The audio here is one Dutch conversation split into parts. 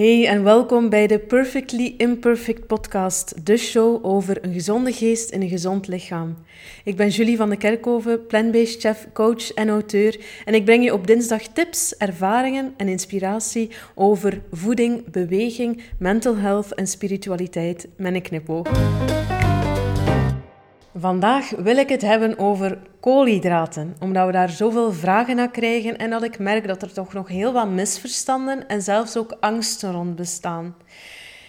Hey en welkom bij de Perfectly Imperfect podcast, de show over een gezonde geest in een gezond lichaam. Ik ben Julie van de Kerkhoven, plant-based chef, coach en auteur en ik breng je op dinsdag tips, ervaringen en inspiratie over voeding, beweging, mental health en spiritualiteit met een knipoog. Vandaag wil ik het hebben over koolhydraten, omdat we daar zoveel vragen naar krijgen en dat ik merk dat er toch nog heel wat misverstanden en zelfs ook angsten rond bestaan.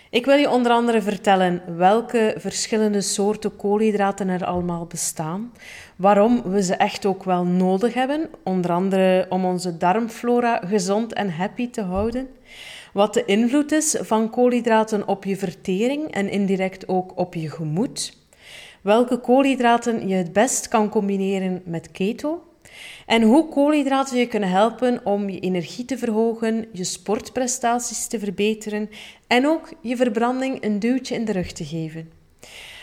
Ik wil je onder andere vertellen welke verschillende soorten koolhydraten er allemaal bestaan, waarom we ze echt ook wel nodig hebben, onder andere om onze darmflora gezond en happy te houden, wat de invloed is van koolhydraten op je vertering en indirect ook op je gemoed welke koolhydraten je het best kan combineren met keto en hoe koolhydraten je kunnen helpen om je energie te verhogen, je sportprestaties te verbeteren en ook je verbranding een duwtje in de rug te geven.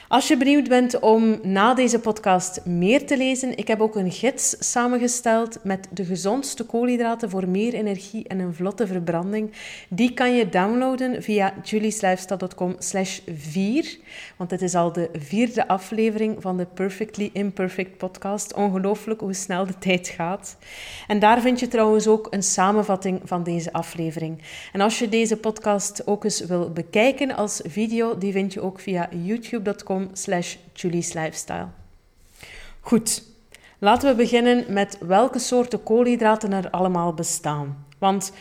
Als je benieuwd bent om na deze podcast meer te lezen, ik heb ook een gids samengesteld met de gezondste koolhydraten voor meer energie en een vlotte verbranding. Die kan je downloaden via julieslifestyle.com slash 4, want het is al de vierde aflevering van de Perfectly Imperfect podcast. Ongelooflijk hoe snel de tijd gaat. En daar vind je trouwens ook een samenvatting van deze aflevering. En als je deze podcast ook eens wil bekijken als video, die vind je ook via youtube.com slash Julie's Lifestyle. Goed, laten we beginnen met welke soorten koolhydraten er allemaal bestaan. Want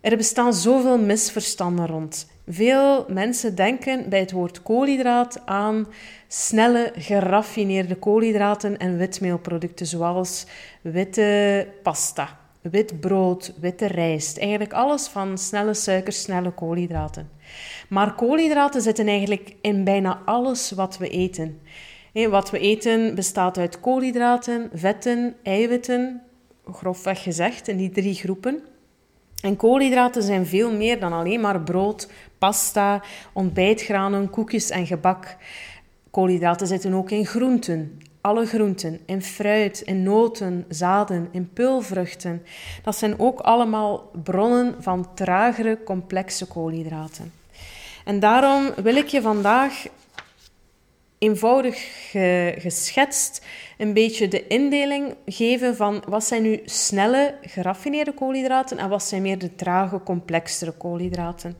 er bestaan zoveel misverstanden rond. Veel mensen denken bij het woord koolhydraat aan snelle, geraffineerde koolhydraten en witmeelproducten zoals witte pasta, wit brood, witte rijst. Eigenlijk alles van snelle suikers, snelle koolhydraten. Maar koolhydraten zitten eigenlijk in bijna alles wat we eten. Wat we eten bestaat uit koolhydraten, vetten, eiwitten, grofweg gezegd, in die drie groepen. En koolhydraten zijn veel meer dan alleen maar brood, pasta, ontbijtgranen, koekjes en gebak. Koolhydraten zitten ook in groenten, alle groenten, in fruit, in noten, zaden, in peulvruchten. Dat zijn ook allemaal bronnen van tragere, complexe koolhydraten. En daarom wil ik je vandaag eenvoudig geschetst een beetje de indeling geven van wat zijn nu snelle, geraffineerde koolhydraten en wat zijn meer de trage, complexere koolhydraten.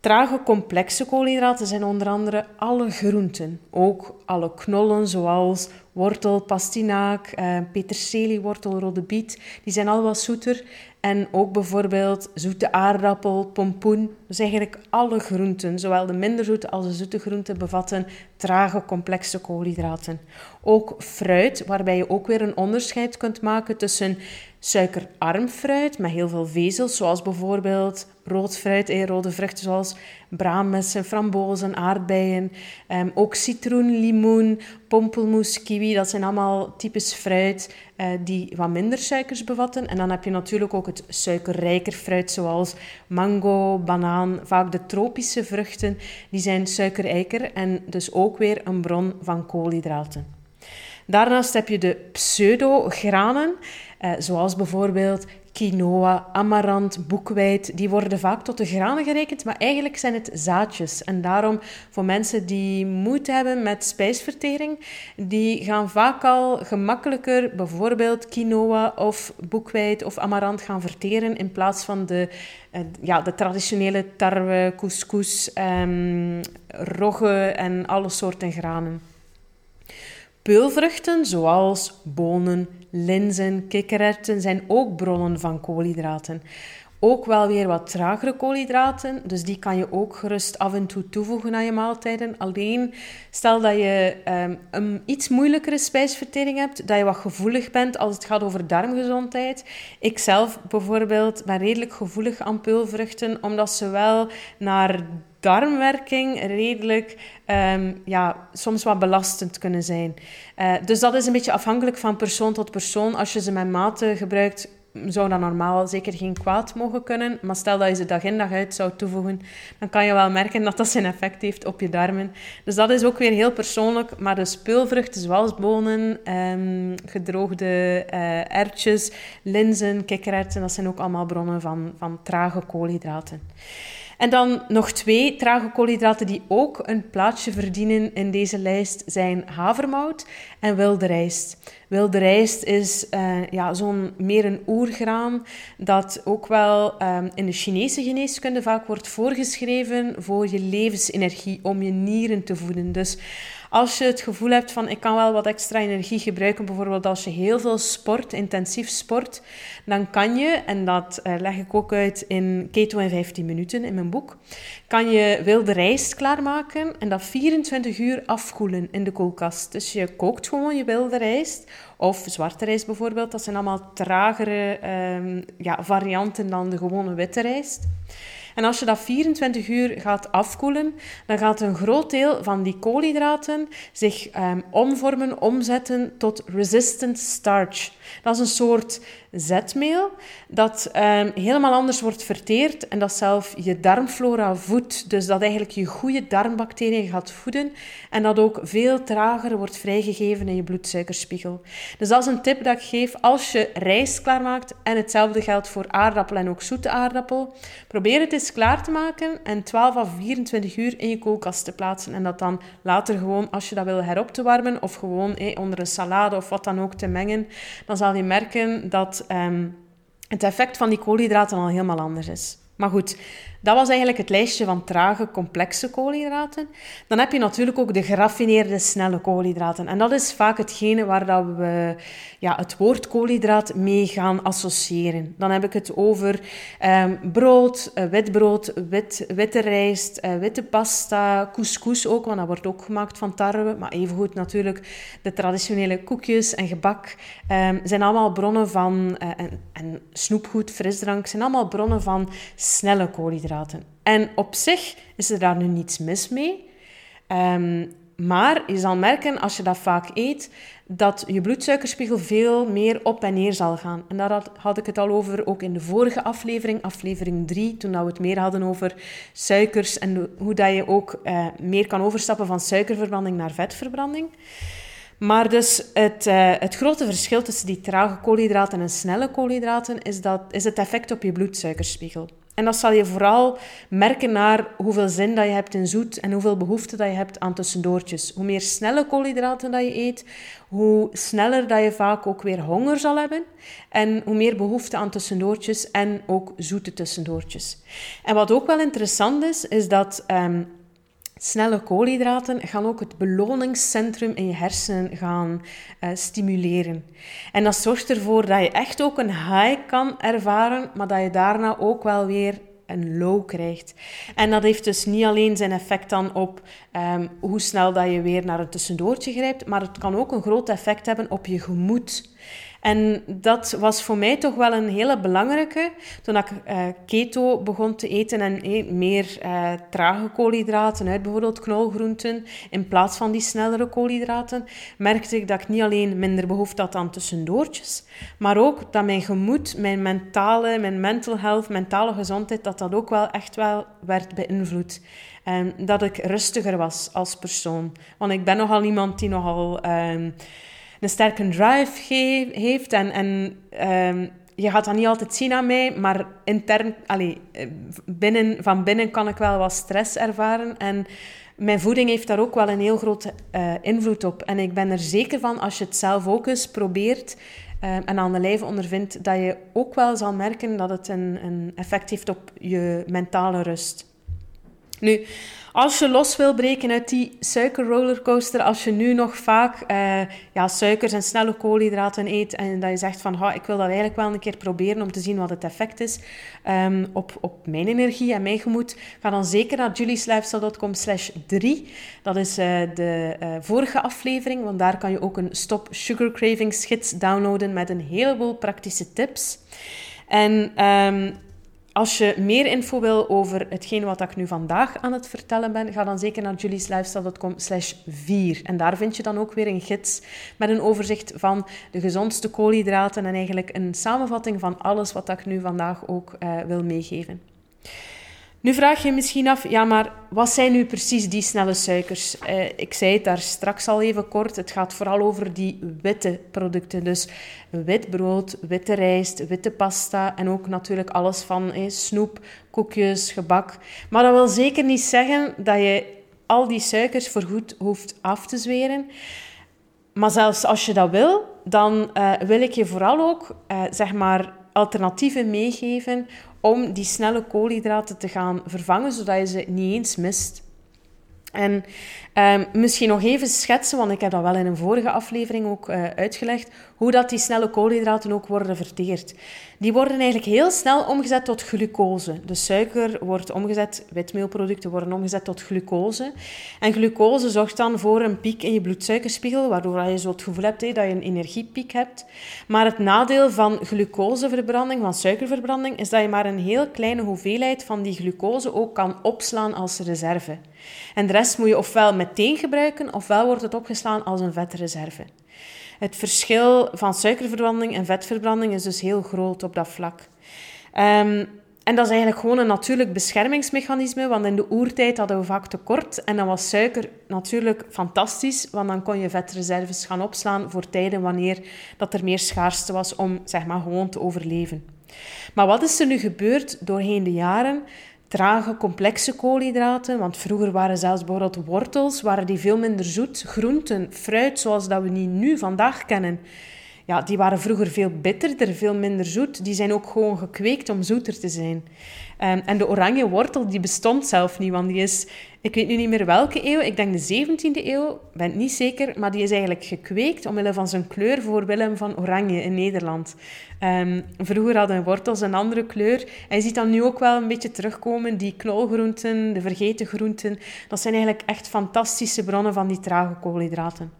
Trage, complexe koolhydraten zijn onder andere alle groenten, ook alle knollen zoals wortel, pastinaak, eh, peterseliewortel, rode biet. Die zijn al wat zoeter en ook bijvoorbeeld zoete aardappel, pompoen. Dus eigenlijk alle groenten, zowel de minder zoete als de zoete groenten, bevatten trage, complexe koolhydraten. Ook fruit, waarbij je ook weer een onderscheid kunt maken tussen suikerarm fruit met heel veel vezels, zoals bijvoorbeeld rood fruit rode vruchten zoals braambessen, frambozen, aardbeien. Um, ook citroen, limoen, pompelmoes, kiwi, dat zijn allemaal types fruit uh, die wat minder suikers bevatten. En dan heb je natuurlijk ook het suikerrijker fruit zoals mango, banaan, vaak de tropische vruchten, die zijn suikerrijker en dus ook weer een bron van koolhydraten. Daarnaast heb je de pseudogranen, eh, zoals bijvoorbeeld quinoa, amarant, boekweit. Die worden vaak tot de granen gerekend, maar eigenlijk zijn het zaadjes. En daarom voor mensen die moeite hebben met spijsvertering, die gaan vaak al gemakkelijker bijvoorbeeld quinoa of boekweit of amarant gaan verteren in plaats van de, eh, ja, de traditionele tarwe, couscous, um, rogge en alle soorten granen. Peulvruchten zoals bonen, linzen, kikkererwten zijn ook bronnen van koolhydraten. Ook wel weer wat tragere koolhydraten, dus die kan je ook gerust af en toe toevoegen aan je maaltijden. Alleen stel dat je um, een iets moeilijkere spijsvertering hebt, dat je wat gevoelig bent als het gaat over darmgezondheid. Ik zelf bijvoorbeeld ben redelijk gevoelig aan peulvruchten, omdat ze wel naar darmwerking redelijk, um, ja, soms wat belastend kunnen zijn. Uh, dus dat is een beetje afhankelijk van persoon tot persoon. Als je ze met mate gebruikt, zou dat normaal zeker geen kwaad mogen kunnen. Maar stel dat je ze dag in dag uit zou toevoegen, dan kan je wel merken dat dat zijn effect heeft op je darmen. Dus dat is ook weer heel persoonlijk. Maar de speulvruchten zoals bonen, um, gedroogde uh, erwtjes, linzen, kikkererwten, dat zijn ook allemaal bronnen van, van trage koolhydraten. En dan nog twee trage koolhydraten die ook een plaatsje verdienen in deze lijst zijn havermout en wilde rijst. Wilde rijst is uh, ja, zo'n meer een oergraan dat ook wel um, in de Chinese geneeskunde vaak wordt voorgeschreven voor je levensenergie, om je nieren te voeden. Dus als je het gevoel hebt van ik kan wel wat extra energie gebruiken, bijvoorbeeld als je heel veel sport, intensief sport, dan kan je, en dat uh, leg ik ook uit in Keto in 15 minuten in mijn boek, kan je wilde rijst klaarmaken en dat 24 uur afkoelen in de koelkast. Dus je kookt gewoon je wilde rijst of zwarte rijst bijvoorbeeld. Dat zijn allemaal tragere um, ja, varianten dan de gewone witte rijst. En als je dat 24 uur gaat afkoelen, dan gaat een groot deel van die koolhydraten zich um, omvormen, omzetten tot resistant starch. Dat is een soort zetmeel dat um, helemaal anders wordt verteerd en dat zelf je darmflora voedt. Dus dat eigenlijk je goede darmbacteriën gaat voeden en dat ook veel trager wordt vrijgegeven in je bloedsuikerspiegel. Dus dat is een tip dat ik geef als je rijst klaarmaakt en hetzelfde geldt voor aardappel en ook zoete aardappel. Probeer het eens klaar te maken en 12 à 24 uur in je koelkast te plaatsen en dat dan later gewoon als je dat wil herop te warmen of gewoon eh, onder een salade of wat dan ook te mengen, dan zal je merken dat um, het effect van die koolhydraten al helemaal anders is. Maar goed, dat was eigenlijk het lijstje van trage, complexe koolhydraten. Dan heb je natuurlijk ook de geraffineerde, snelle koolhydraten. En dat is vaak hetgene waar dat we ja, het woord koolhydraat mee gaan associëren. Dan heb ik het over um, brood, uh, wit brood, wit, witte rijst, uh, witte pasta, couscous ook, want dat wordt ook gemaakt van tarwe. Maar evengoed natuurlijk de traditionele koekjes en gebak. Um, zijn allemaal bronnen van, uh, en, en snoepgoed, frisdrank, zijn allemaal bronnen van snelle koolhydraten. En op zich is er daar nu niets mis mee. Um, maar je zal merken als je dat vaak eet, dat je bloedsuikerspiegel veel meer op en neer zal gaan. En daar had, ik het al over ook in de vorige aflevering, aflevering 3, toen we het meer hadden over suikers en hoe dat je ook uh, meer kan overstappen van suikerverbranding naar vetverbranding. Maar dus het, uh, het grote verschil tussen die trage koolhydraten en snelle koolhydraten is, dat, is het effect op je bloedsuikerspiegel. En dat zal je vooral merken naar hoeveel zin dat je hebt in zoet en hoeveel behoefte dat je hebt aan tussendoortjes. Hoe meer snelle koolhydraten dat je eet, hoe sneller dat je vaak ook weer honger zal hebben. En hoe meer behoefte aan tussendoortjes en ook zoete tussendoortjes. En wat ook wel interessant is, is dat um, Snelle koolhydraten gaan ook het beloningscentrum in je hersenen gaan uh, stimuleren. En dat zorgt ervoor dat je echt ook een high kan ervaren, maar dat je daarna ook wel weer een low krijgt. En dat heeft dus niet alleen zijn effect dan op um, hoe snel dat je weer naar een tussendoortje grijpt, maar het kan ook een groot effect hebben op je gemoed. En dat was voor mij toch wel een hele belangrijke. Toen ik uh, keto begon te eten en eh, meer uh, trage koolhydraten uit bijvoorbeeld knolgroenten, in plaats van die snellere koolhydraten, merkte ik dat ik niet alleen minder behoefte had aan tussendoortjes, maar ook dat mijn gemoed, mijn mentale, mijn mental health, mentale gezondheid, dat dat ook wel echt wel werd beïnvloed. En dat ik rustiger was als persoon. Want ik ben nogal iemand die nogal... Uh, een sterke drive heeft. En, um, je gaat dat niet altijd zien aan mij, maar intern, allee, binnen, van binnen kan ik wel wat stress ervaren. En mijn voeding heeft daar ook wel een heel grote uh, invloed op. En ik ben er zeker van, als je het zelf ook eens probeert uh, en aan de lijve ondervindt, dat je ook wel zal merken dat het een, een effect heeft op je mentale rust. Nu, als je los wil breken uit die suikerrollercoaster, als je nu nog vaak uh, ja, suikers en snelle koolhydraten eet en dat je zegt van ik wil dat eigenlijk wel een keer proberen om te zien wat het effect is um, op, op mijn energie en mijn gemoed, ga dan zeker naar julieslifestyle.com slash 3. Dat is uh, de uh, vorige aflevering, want daar kan je ook een Stop Sugar Cravings gids downloaden met een heleboel praktische tips. En um, als je meer info wil over hetgeen wat ik nu vandaag aan het vertellen ben, ga dan zeker naar julieslifestyle.com slash 4. En daar vind je dan ook weer een gids met een overzicht van de gezondste koolhydraten en eigenlijk een samenvatting van alles wat ik nu vandaag ook uh, wil meegeven. Nu vraag je misschien af, ja, maar wat zijn nu precies die snelle suikers? Eh, ik zei het daar straks al even kort. Het gaat vooral over die witte producten. Dus wit brood, witte rijst, witte pasta en ook natuurlijk alles van eh, snoep, koekjes, gebak. Maar dat wil zeker niet zeggen dat je al die suikers voorgoed hoeft af te zweren. Maar zelfs als je dat wil, dan uh, wil ik je vooral ook, uh, zeg maar, alternatieven meegeven om die snelle koolhydraten te gaan vervangen, zodat je ze niet eens mist. En um, misschien nog even schetsen, want ik heb dat wel in een vorige aflevering ook uh, uitgelegd, hoe dat die snelle koolhydraten ook worden verteerd. Die worden eigenlijk heel snel omgezet tot glucose. De suiker wordt omgezet, witmeelproducten worden omgezet tot glucose. En glucose zorgt dan voor een piek in je bloedsuikerspiegel, waardoor je zo het gevoel hebt dat je een energiepiek hebt. Maar het nadeel van glucoseverbranding, van suikerverbranding, is dat je maar een heel kleine hoeveelheid van die glucose ook kan opslaan als reserve. En de rest moet je ofwel meteen gebruiken, ofwel wordt het opgeslaan als een vetreserve. Het verschil van suikerverbranding en vetverbranding is dus heel groot op dat vlak. Um, en dat is eigenlijk gewoon een natuurlijk beschermingsmechanisme, want in de oertijd hadden we vaak tekort. En dan was suiker natuurlijk fantastisch, want dan kon je vetreserves gaan opslaan voor tijden wanneer dat er meer schaarste was om zeg maar, gewoon te overleven. Maar wat is er nu gebeurd doorheen de jaren? Trage, complexe koolhydraten. Want vroeger waren zelfs bijvoorbeeld wortels, waren die veel minder zoet. Groenten, fruit, zoals dat we die nu vandaag kennen, ja, die waren vroeger veel bitterder, veel minder zoet. Die zijn ook gewoon gekweekt om zoeter te zijn. Um, en de oranje wortel, die bestond zelf niet, want die is, ik weet nu niet meer welke eeuw, ik denk de 17e eeuw, ben het niet zeker, maar die is eigenlijk gekweekt omwille van zijn kleur voor Willem van Oranje in Nederland. Um, vroeger hadden wortels een andere kleur. En je ziet dan nu ook wel een beetje terugkomen, die knolgroenten, de vergeten groenten. Dat zijn eigenlijk echt fantastische bronnen van die trage koolhydraten.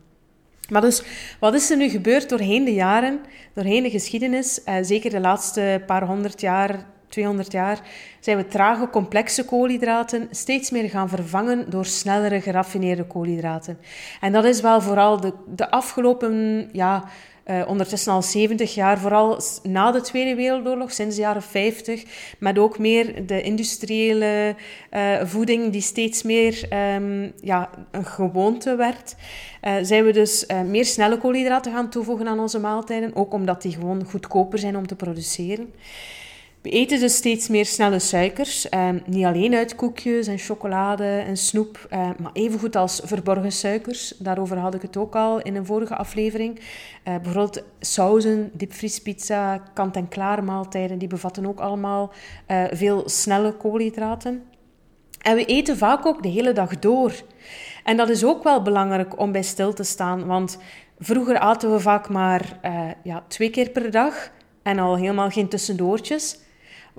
Maar dus, wat is er nu gebeurd doorheen de jaren, doorheen de geschiedenis, eh, zeker de laatste paar honderd jaar, 200 jaar, zijn we trage, complexe koolhydraten steeds meer gaan vervangen door snellere, geraffineerde koolhydraten. En dat is wel vooral de, de afgelopen ja, uh, ondertussen al 70 jaar, vooral na de Tweede Wereldoorlog, sinds de jaren 50, met ook meer de industriële uh, voeding die steeds meer um, ja, een gewoonte werd, uh, zijn we dus meer snelle koolhydraten gaan toevoegen aan onze maaltijden, ook omdat die gewoon goedkoper zijn om te produceren. We eten dus steeds meer snelle suikers. Eh, niet alleen uit koekjes en chocolade en snoep, eh, maar evengoed als verborgen suikers. Daarover had ik het ook al in een vorige aflevering. Eh, bijvoorbeeld sauzen, diepvriespizza, kant-en-klaar maaltijden, die bevatten ook allemaal eh, veel snelle koolhydraten. En we eten vaak ook de hele dag door. En dat is ook wel belangrijk om bij stil te staan, want vroeger aten we vaak maar uh, ja, twee keer per dag en al helemaal geen tussendoortjes.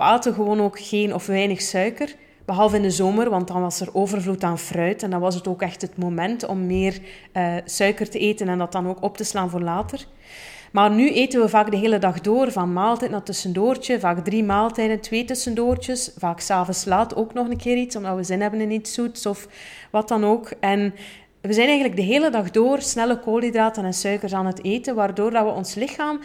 We aten gewoon ook geen of weinig suiker. Behalve in de zomer, want dan was er overvloed aan fruit. En dan was het ook echt het moment om meer uh, suiker te eten en dat dan ook op te slaan voor later. Maar nu eten we vaak de hele dag door, van maaltijd naar tussendoortje. Vaak drie maaltijden, twee tussendoortjes. Vaak s'avonds laat ook nog een keer iets, omdat we zin hebben in iets zoets of wat dan ook. En we zijn eigenlijk de hele dag door snelle koolhydraten en suikers aan het eten, waardoor dat we ons lichaam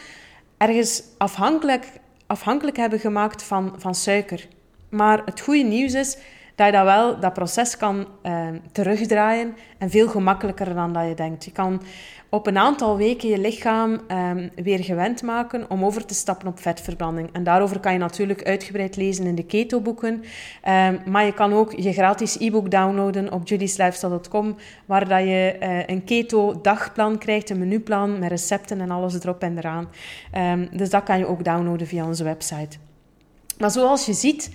ergens afhankelijk afhankelijk hebben gemaakt van, van suiker. Maar het goede nieuws is dat je dat wel, dat proces kan uh, terugdraaien en veel gemakkelijker dan dat je denkt. Je kan op een aantal weken je lichaam um, weer gewend maken om over te stappen op vetverbranding. En daarover kan je natuurlijk uitgebreid lezen in de keto-boeken. Um, maar je kan ook je gratis e-book downloaden op judieslifestyle.com, waar dat je uh, een keto-dagplan krijgt, een menuplan met recepten en alles erop en eraan. Dus dat kan je ook downloaden via onze website. Maar zoals je ziet,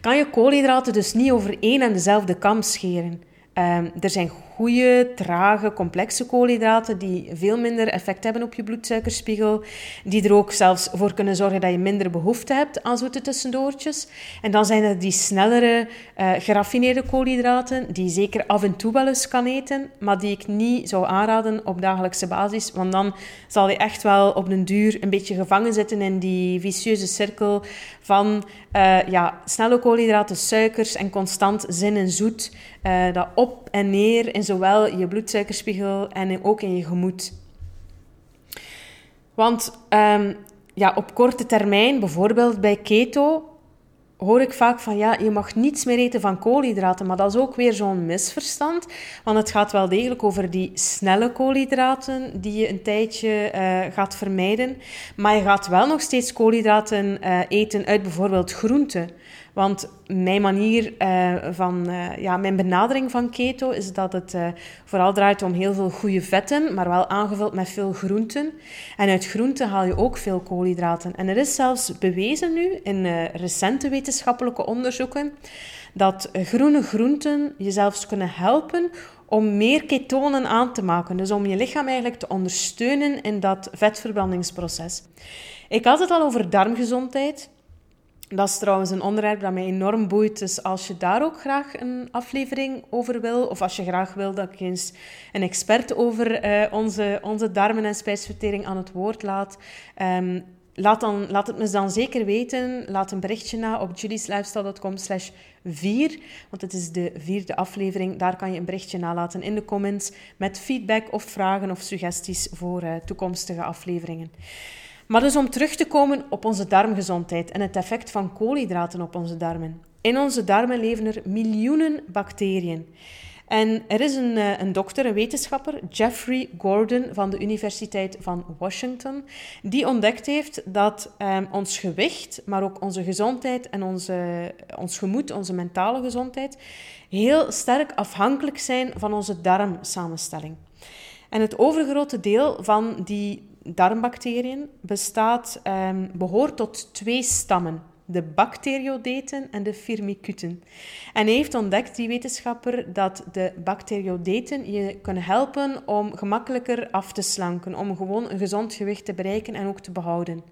kan je koolhydraten dus niet over één en dezelfde kam scheren. Um, er zijn goede, trage, complexe koolhydraten die veel minder effect hebben op je bloedsuikerspiegel. Die er ook zelfs voor kunnen zorgen dat je minder behoefte hebt aan zoete tussendoortjes. En dan zijn er die snellere, uh, geraffineerde koolhydraten, die zeker af en toe wel eens kan eten, maar die ik niet zou aanraden op dagelijkse basis. Want dan zal je echt wel op den duur een beetje gevangen zitten in die vicieuze cirkel van uh, ja, snelle koolhydraten, suikers en constant zin en zoet. Uh, dat op en neer in zowel je bloedsuikerspiegel en ook in je gemoed. Want um, ja, op korte termijn, bijvoorbeeld bij keto, hoor ik vaak van ja, je mag niets meer eten van koolhydraten. Maar dat is ook weer zo'n misverstand. Want het gaat wel degelijk over die snelle koolhydraten die je een tijdje uh, gaat vermijden. Maar je gaat wel nog steeds koolhydraten uh, eten uit bijvoorbeeld groenten. Want mijn manier uh, van, ja, mijn benadering van keto is dat het vooral draait om heel veel goede vetten, maar wel aangevuld met veel groenten. En uit groenten haal je ook veel koolhydraten. En er is zelfs bewezen nu in recente wetenschappelijke onderzoeken dat groene groenten je zelfs kunnen helpen om meer ketonen aan te maken. Dus om je lichaam eigenlijk te ondersteunen in dat vetverbrandingsproces. Ik had het al over darmgezondheid. Dat is trouwens een onderwerp dat mij enorm boeit. Dus als je daar ook graag een aflevering over wil, of als je graag wil dat ik eens een expert over uh, onze, onze darmen en spijsvertering aan het woord laat, um, laat, dan, laat het me dan zeker weten. Laat een berichtje na op julieslifestyle.com slash 4, want het is de vierde aflevering. Daar kan je een berichtje nalaten in de comments met feedback of vragen of suggesties voor uh, toekomstige afleveringen. Maar dus om terug te komen op onze darmgezondheid en het effect van koolhydraten op onze darmen. In onze darmen leven er miljoenen bacteriën. En er is een, eh, een dokter, een wetenschapper, Jeffrey Gordon van de Universiteit van Washington, die ontdekt heeft dat um, ons gewicht, maar ook onze gezondheid en onze, ons gemoed, onze mentale gezondheid, heel sterk afhankelijk zijn van onze darmsamenstelling. En het overgrote deel van die darmbacteriën bestaat, um, behoort tot twee stammen. De bacteriodeten en de firmicuten. En heeft ontdekt, die wetenschapper, dat de bacteriodeten je kunnen helpen om gemakkelijker af te slanken, om gewoon een gezond gewicht te bereiken en ook te behouden.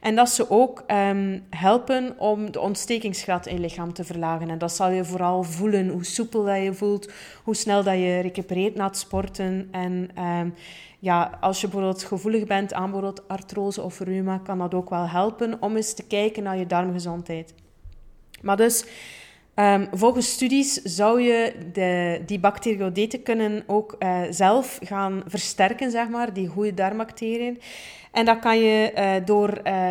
En dat ze ook um, helpen om de ontstekingsgraad in je lichaam te verlagen. En dat zal je vooral voelen, hoe soepel dat je voelt, hoe snel dat je recupereert na het sporten en... Um, ja, als je bijvoorbeeld gevoelig bent aan bijvoorbeeld artrose of reuma, kan dat ook wel helpen om eens te kijken naar je darmgezondheid. Maar dus, um, volgens studies zou je de, die bacteriodeten kunnen ook uh, zelf gaan versterken, zeg maar, die goede darmbacteriën. En dat kan je uh, door uh,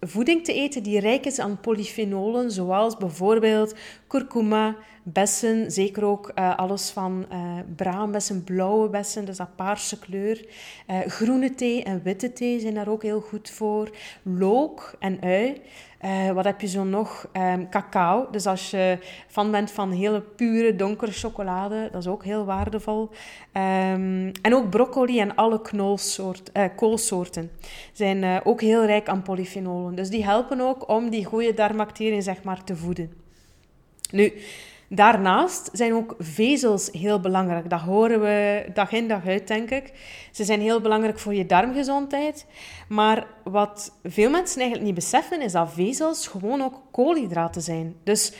voeding te eten die rijk is aan polyfenolen, zoals bijvoorbeeld kurkuma, bessen, zeker ook uh, alles van uh, braambessen, blauwe bessen, dus dat paarse kleur. Uh, groene thee en witte thee zijn daar ook heel goed voor. Look en ui. wat heb je zo nog? Um, cacao. Dus als je fan bent van hele pure, donkere chocolade, dat is ook heel waardevol. Um, en ook broccoli en alle knolsoort, koolsoorten zijn ook heel rijk aan polyfenolen. Dus die helpen ook om die goede darmbacteriën zeg maar, te voeden. Nu, Daarnaast zijn ook vezels heel belangrijk. Dat horen we dag in dag uit, denk ik. Ze zijn heel belangrijk voor je darmgezondheid. Maar wat veel mensen eigenlijk niet beseffen, is dat vezels gewoon ook koolhydraten zijn. Dus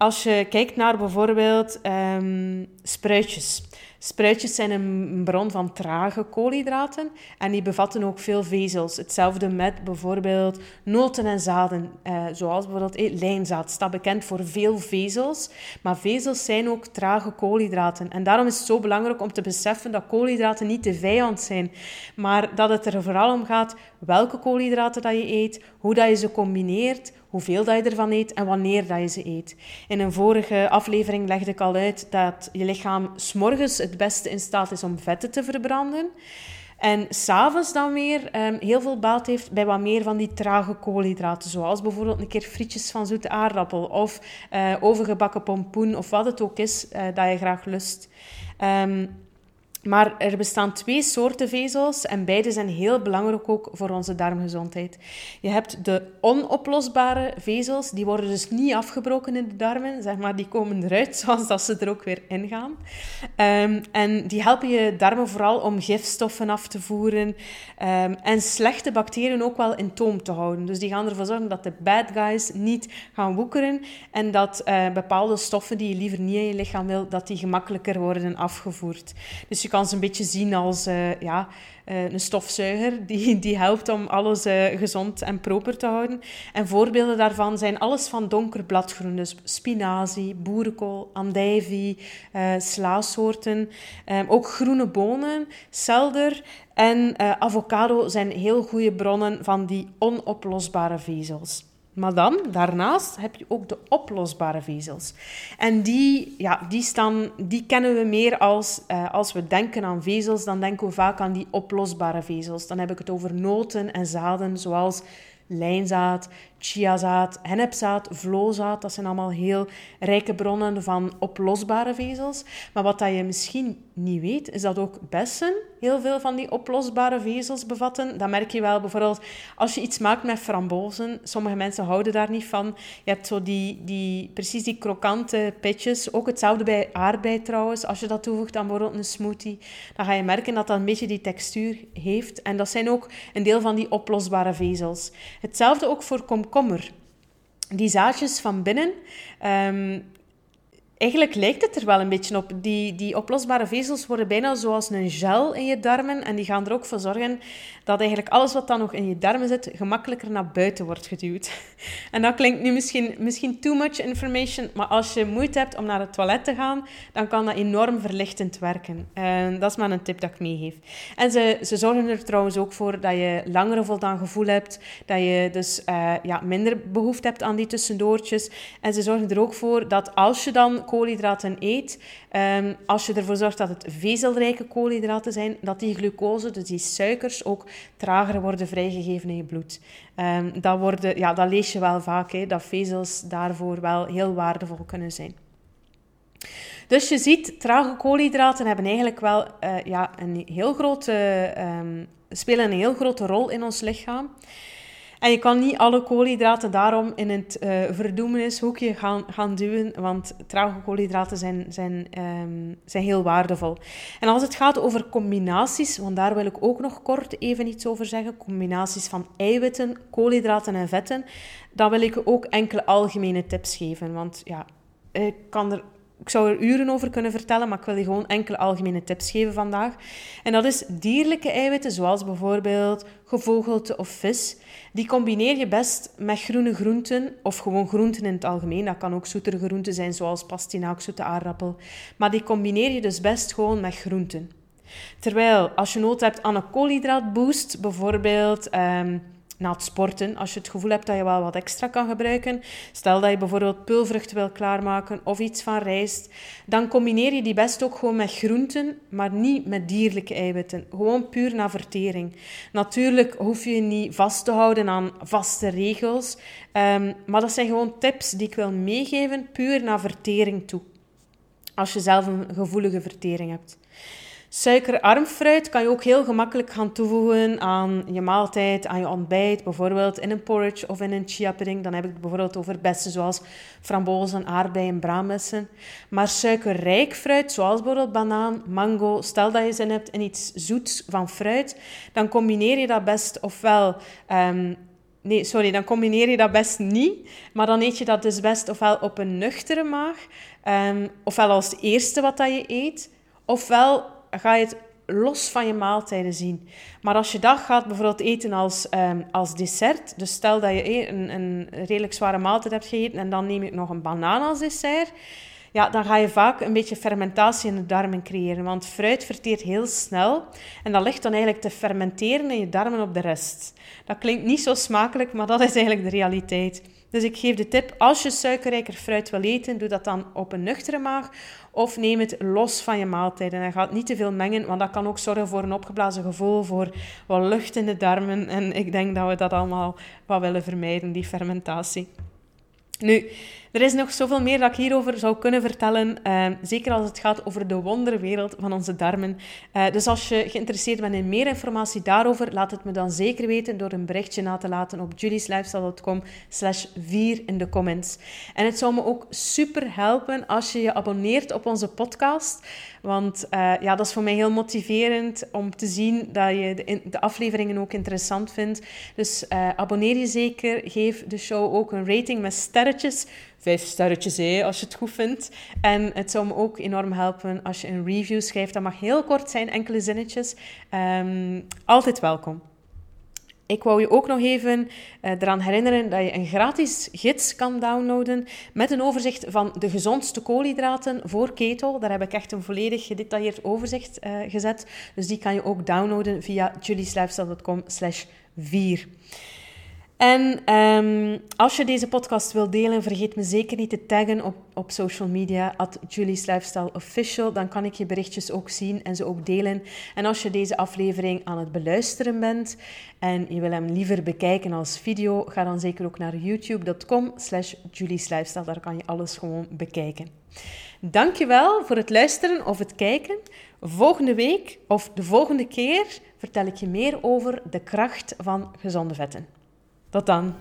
als je kijkt naar bijvoorbeeld um, spruitjes. Spruitjes zijn een bron van trage koolhydraten en die bevatten ook veel vezels. Hetzelfde met bijvoorbeeld noten en zaden, eh, zoals bijvoorbeeld eh, lijnzaad. staat bekend voor veel vezels, maar vezels zijn ook trage koolhydraten. En daarom is het zo belangrijk om te beseffen dat koolhydraten niet de vijand zijn, maar dat het er vooral om gaat welke koolhydraten dat je eet, hoe dat je ze combineert, hoeveel dat je ervan eet en wanneer dat je ze eet. In een vorige aflevering legde ik al uit dat je lichaam s'morgens het beste in staat is om vetten te verbranden. En s'avonds dan weer um, heel veel baat heeft bij wat meer van die trage koolhydraten. Zoals bijvoorbeeld een keer frietjes van zoete aardappel. Of uh, overgebakken pompoen. Of wat het ook is uh, dat je graag lust. Um, Maar er bestaan twee soorten vezels en beide zijn heel belangrijk ook voor onze darmgezondheid. Je hebt de onoplosbare vezels, die worden dus niet afgebroken in de darmen, zeg maar, die komen eruit zoals dat ze er ook weer ingaan. Um, en die helpen je darmen vooral om gifstoffen af te voeren um, en slechte bacteriën ook wel in toom te houden. Dus die gaan ervoor zorgen dat de bad guys niet gaan woekeren en dat uh, bepaalde stoffen die je liever niet in je lichaam wil, dat die gemakkelijker worden afgevoerd. Dus je kan ze een beetje zien als uh, ja, uh, een stofzuiger die, die helpt om alles uh, gezond en proper te houden. En voorbeelden daarvan zijn alles van donker bladgroen, dus spinazie, boerenkool, andijvie, slaasoorten. Um, ook groene bonen, selder en avocado zijn heel goede bronnen van die onoplosbare vezels. Maar dan, daarnaast, heb je ook de oplosbare vezels. En die, ja, die, staan, die kennen we meer als, uh, als we denken aan vezels, dan denken we vaak aan die oplosbare vezels. Dan heb ik het over noten en zaden, zoals lijnzaad, chiazaad, hennepzaad, vlozaad. Dat zijn allemaal heel rijke bronnen van oplosbare vezels. Maar wat dat je misschien niet weet, is dat ook bessen heel veel van die oplosbare vezels bevatten. Dat merk je wel bijvoorbeeld als je iets maakt met frambozen. Sommige mensen houden daar niet van. Je hebt zo die, die, precies die krokante pitjes. Ook hetzelfde bij aardbei trouwens. Als je dat toevoegt aan bijvoorbeeld een smoothie, dan ga je merken dat dat een beetje die textuur heeft. En dat zijn ook een deel van die oplosbare vezels. Hetzelfde ook voor komkommer. Die zaadjes van binnen, um, Eigenlijk lijkt het er wel een beetje op. Die, die oplosbare vezels worden bijna zoals een gel in je darmen. En die gaan er ook voor zorgen dat eigenlijk alles wat dan nog in je darmen zit, gemakkelijker naar buiten wordt geduwd. En dat klinkt nu misschien, misschien too much information, maar als je moeite hebt om naar het toilet te gaan, dan kan dat enorm verlichtend werken. En dat is maar een tip dat ik meegeef. En ze, ze zorgen er trouwens ook voor dat je langer een voldaan gevoel hebt, dat je dus uh, ja, minder behoefte hebt aan die tussendoortjes. En ze zorgen er ook voor dat als je dan koolhydraten eet, um, als je ervoor zorgt dat het vezelrijke koolhydraten zijn, dat die glucose, dus die suikers, ook trager worden vrijgegeven in je bloed. Um, dat, worden, ja, dat lees je wel vaak, dat vezels daarvoor wel heel waardevol kunnen zijn. Dus je ziet, trage koolhydraten hebben eigenlijk wel uh, ja, een heel grote, um, spelen een heel grote rol in ons lichaam. En je kan niet alle koolhydraten daarom in het uh, verdoemenishoekje gaan, gaan duwen, want trage koolhydraten zijn, zijn, um, zijn heel waardevol. En als het gaat over combinaties, want daar wil ik ook nog kort even iets over zeggen, combinaties van eiwitten, koolhydraten en vetten, dan wil ik ook enkele algemene tips geven. Want ja, ik kan er ik zou er uren over kunnen vertellen, maar ik wil je gewoon enkele algemene tips geven vandaag. En dat is dierlijke eiwitten, zoals bijvoorbeeld gevogelte of vis. Die combineer je best met groene groenten of gewoon groenten in het algemeen. Dat kan ook zoetere groenten zijn, zoals pastinaak, zoete aardappel. Maar die combineer je dus best gewoon met groenten. Terwijl als je nood hebt aan een koolhydraatboost, bijvoorbeeld... Ehm, na het sporten, als je het gevoel hebt dat je wel wat extra kan gebruiken. Stel dat je bijvoorbeeld pulvruchten wil klaarmaken of iets van rijst, dan combineer je die best ook gewoon met groenten, maar niet met dierlijke eiwitten. Gewoon puur naar vertering. Natuurlijk hoef je je niet vast te houden aan vaste regels, um, maar dat zijn gewoon tips die ik wil meegeven, puur naar vertering toe. Als je zelf een gevoelige vertering hebt. Suikerarm fruit kan je ook heel gemakkelijk gaan toevoegen aan je maaltijd, aan je ontbijt, bijvoorbeeld in een porridge of in een chia pudding. Dan heb ik het bijvoorbeeld over bessen zoals frambozen, aardbeien, braambessen. Maar suikerrijk fruit, zoals bijvoorbeeld banaan, mango, stel dat je zin hebt in iets zoets van fruit, dan combineer je dat best ofwel... Um, Nee, sorry, dan combineer je dat best niet. Maar dan eet je dat dus best ofwel op een nuchtere maag, um, ofwel als eerste wat dat je eet, ofwel ga je het los van je maaltijden zien. Maar als je dat gaat bijvoorbeeld eten als, um, als dessert, dus stel dat je een, een redelijk zware maaltijd hebt gegeten en dan neem ik nog een banaan als dessert, ja, dan ga je vaak een beetje fermentatie in de darmen creëren. Want fruit verteert heel snel en dat ligt dan eigenlijk te fermenteren in je darmen op de rest. Dat klinkt niet zo smakelijk, maar dat is eigenlijk de realiteit. Dus ik geef de tip, als je suikerrijker fruit wil eten, doe dat dan op een nuchtere maag of neem het los van je maaltijden. En ga het niet te veel mengen, want dat kan ook zorgen voor een opgeblazen gevoel, voor wat lucht in de darmen. En ik denk dat we dat allemaal wat willen vermijden, die fermentatie. Nu, er is nog zoveel meer dat ik hierover zou kunnen vertellen. Ehm, zeker als het gaat over de wonderwereld van onze darmen. Uh, dus als je geïnteresseerd bent in meer informatie daarover, laat het me dan zeker weten door een berichtje na te laten op julieslifestyle.com slash 4 in de comments. En het zou me ook super helpen als je je abonneert op onze podcast. Want uh, ja, dat is voor mij heel motiverend om te zien dat je de, de afleveringen ook interessant vindt. Dus uh, abonneer je zeker. Geef de show ook een rating met sterretjes vijf sterretjes hé, als je het goed vindt. En het zou me ook enorm helpen als je een review schrijft. Dat mag heel kort zijn, enkele zinnetjes. Um, altijd welkom. Ik wou je ook nog even uh, eraan herinneren dat je een gratis gids kan downloaden met een overzicht van de gezondste koolhydraten voor keto. Daar heb ik echt een volledig gedetailleerd overzicht uh, gezet. Dus die kan je ook downloaden via julieslifestyle.com slash 4. En um, als je deze podcast wil delen, vergeet me zeker niet te taggen op, op social media, at Julie's Lifestyle Official. Dan kan ik je berichtjes ook zien en ze ook delen. En als je deze aflevering aan het beluisteren bent en je wil hem liever bekijken als video, ga dan zeker ook naar youtube.com slash Julie's Lifestyle. Daar kan je alles gewoon bekijken. Dankjewel voor het luisteren of het kijken. Volgende week of de volgende keer vertel ik je meer over de kracht van gezonde vetten. Tot dan.